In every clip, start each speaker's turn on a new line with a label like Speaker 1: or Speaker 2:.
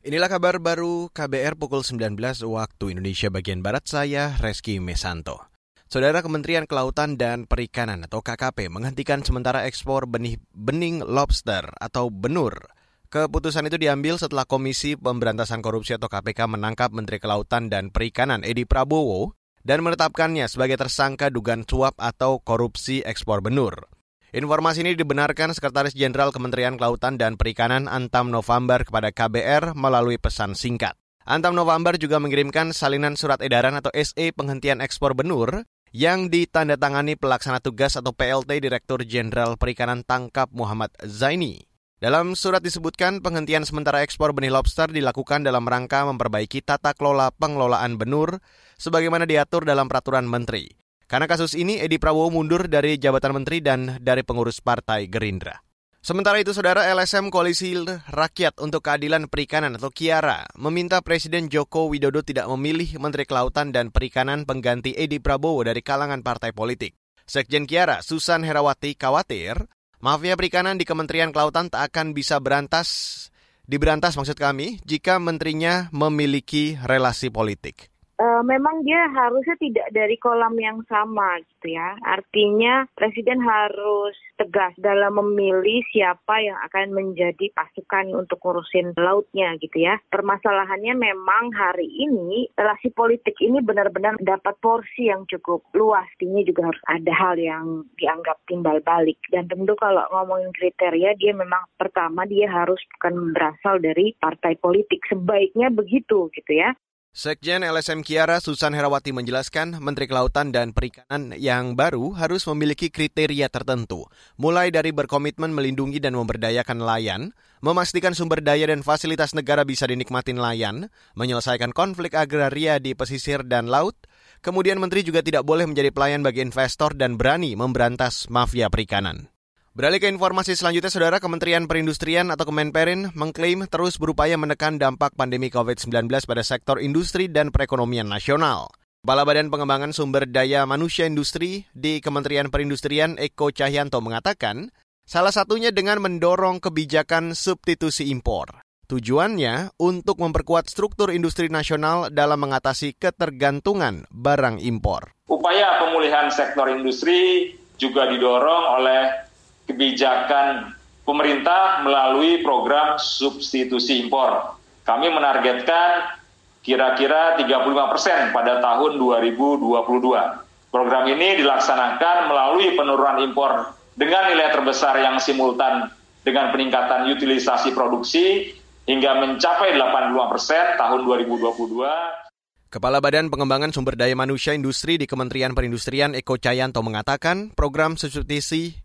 Speaker 1: Inilah kabar baru KBR pukul 19 waktu Indonesia bagian Barat saya, Reski Mesanto. Saudara Kementerian Kelautan dan Perikanan atau KKP menghentikan sementara ekspor benih bening lobster atau benur. Keputusan itu diambil setelah Komisi Pemberantasan Korupsi atau KPK menangkap Menteri Kelautan dan Perikanan Edi Prabowo dan menetapkannya sebagai tersangka dugaan suap atau korupsi ekspor benur. Informasi ini dibenarkan Sekretaris Jenderal Kementerian Kelautan dan Perikanan Antam November kepada KBR melalui pesan singkat. Antam November juga mengirimkan salinan surat edaran atau SE penghentian ekspor benur yang ditandatangani pelaksana tugas atau PLT Direktur Jenderal Perikanan Tangkap Muhammad Zaini. Dalam surat disebutkan penghentian sementara ekspor benih lobster dilakukan dalam rangka memperbaiki tata kelola pengelolaan benur sebagaimana diatur dalam peraturan menteri. Karena kasus ini, Edi Prabowo mundur dari jabatan menteri dan dari pengurus partai Gerindra. Sementara itu, saudara LSM Koalisi Rakyat untuk Keadilan Perikanan atau Kiara meminta Presiden Joko Widodo tidak memilih Menteri Kelautan dan Perikanan pengganti Edi Prabowo dari kalangan partai politik. Sekjen Kiara, Susan Herawati, khawatir mafia perikanan di Kementerian Kelautan tak akan bisa berantas, diberantas maksud kami, jika menterinya memiliki relasi politik
Speaker 2: uh, memang dia harusnya tidak dari kolam yang sama gitu ya. Artinya presiden harus tegas dalam memilih siapa yang akan menjadi pasukan untuk ngurusin lautnya gitu ya. Permasalahannya memang hari ini relasi politik ini benar-benar dapat porsi yang cukup luas. Artinya juga harus ada hal yang dianggap timbal balik. Dan tentu kalau ngomongin kriteria dia memang pertama dia harus bukan berasal dari partai politik. Sebaiknya begitu gitu ya.
Speaker 1: Sekjen LSM Kiara Susan Herawati menjelaskan Menteri Kelautan dan Perikanan yang baru harus memiliki kriteria tertentu, mulai dari berkomitmen melindungi dan memberdayakan nelayan, memastikan sumber daya dan fasilitas negara bisa dinikmati nelayan, menyelesaikan konflik agraria di pesisir dan laut, kemudian Menteri juga tidak boleh menjadi pelayan bagi investor dan berani memberantas mafia perikanan. Beralih ke informasi selanjutnya, Saudara Kementerian Perindustrian atau Kemenperin mengklaim terus berupaya menekan dampak pandemi COVID-19 pada sektor industri dan perekonomian nasional. Kepala Badan Pengembangan Sumber Daya Manusia Industri di Kementerian Perindustrian Eko Cahyanto mengatakan, salah satunya dengan mendorong kebijakan substitusi impor. Tujuannya untuk memperkuat struktur industri nasional dalam mengatasi ketergantungan barang impor.
Speaker 3: Upaya pemulihan sektor industri juga didorong oleh kebijakan pemerintah melalui program substitusi impor. Kami menargetkan kira-kira 35 persen pada tahun 2022. Program ini dilaksanakan melalui penurunan impor dengan nilai terbesar yang simultan dengan peningkatan utilisasi produksi hingga mencapai 85 persen tahun 2022.
Speaker 1: Kepala Badan Pengembangan Sumber Daya Manusia Industri di Kementerian Perindustrian Eko Cayanto mengatakan program substitusi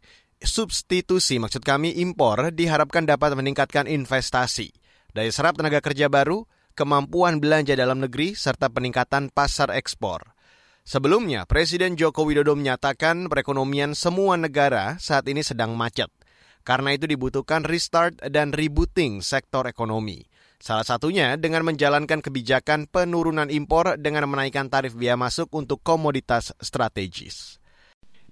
Speaker 1: substitusi maksud kami impor diharapkan dapat meningkatkan investasi, daya serap tenaga kerja baru, kemampuan belanja dalam negeri, serta peningkatan pasar ekspor. Sebelumnya, Presiden Joko Widodo menyatakan perekonomian semua negara saat ini sedang macet. Karena itu dibutuhkan restart dan rebooting sektor ekonomi. Salah satunya dengan menjalankan kebijakan penurunan impor dengan menaikkan tarif biaya masuk untuk komoditas strategis.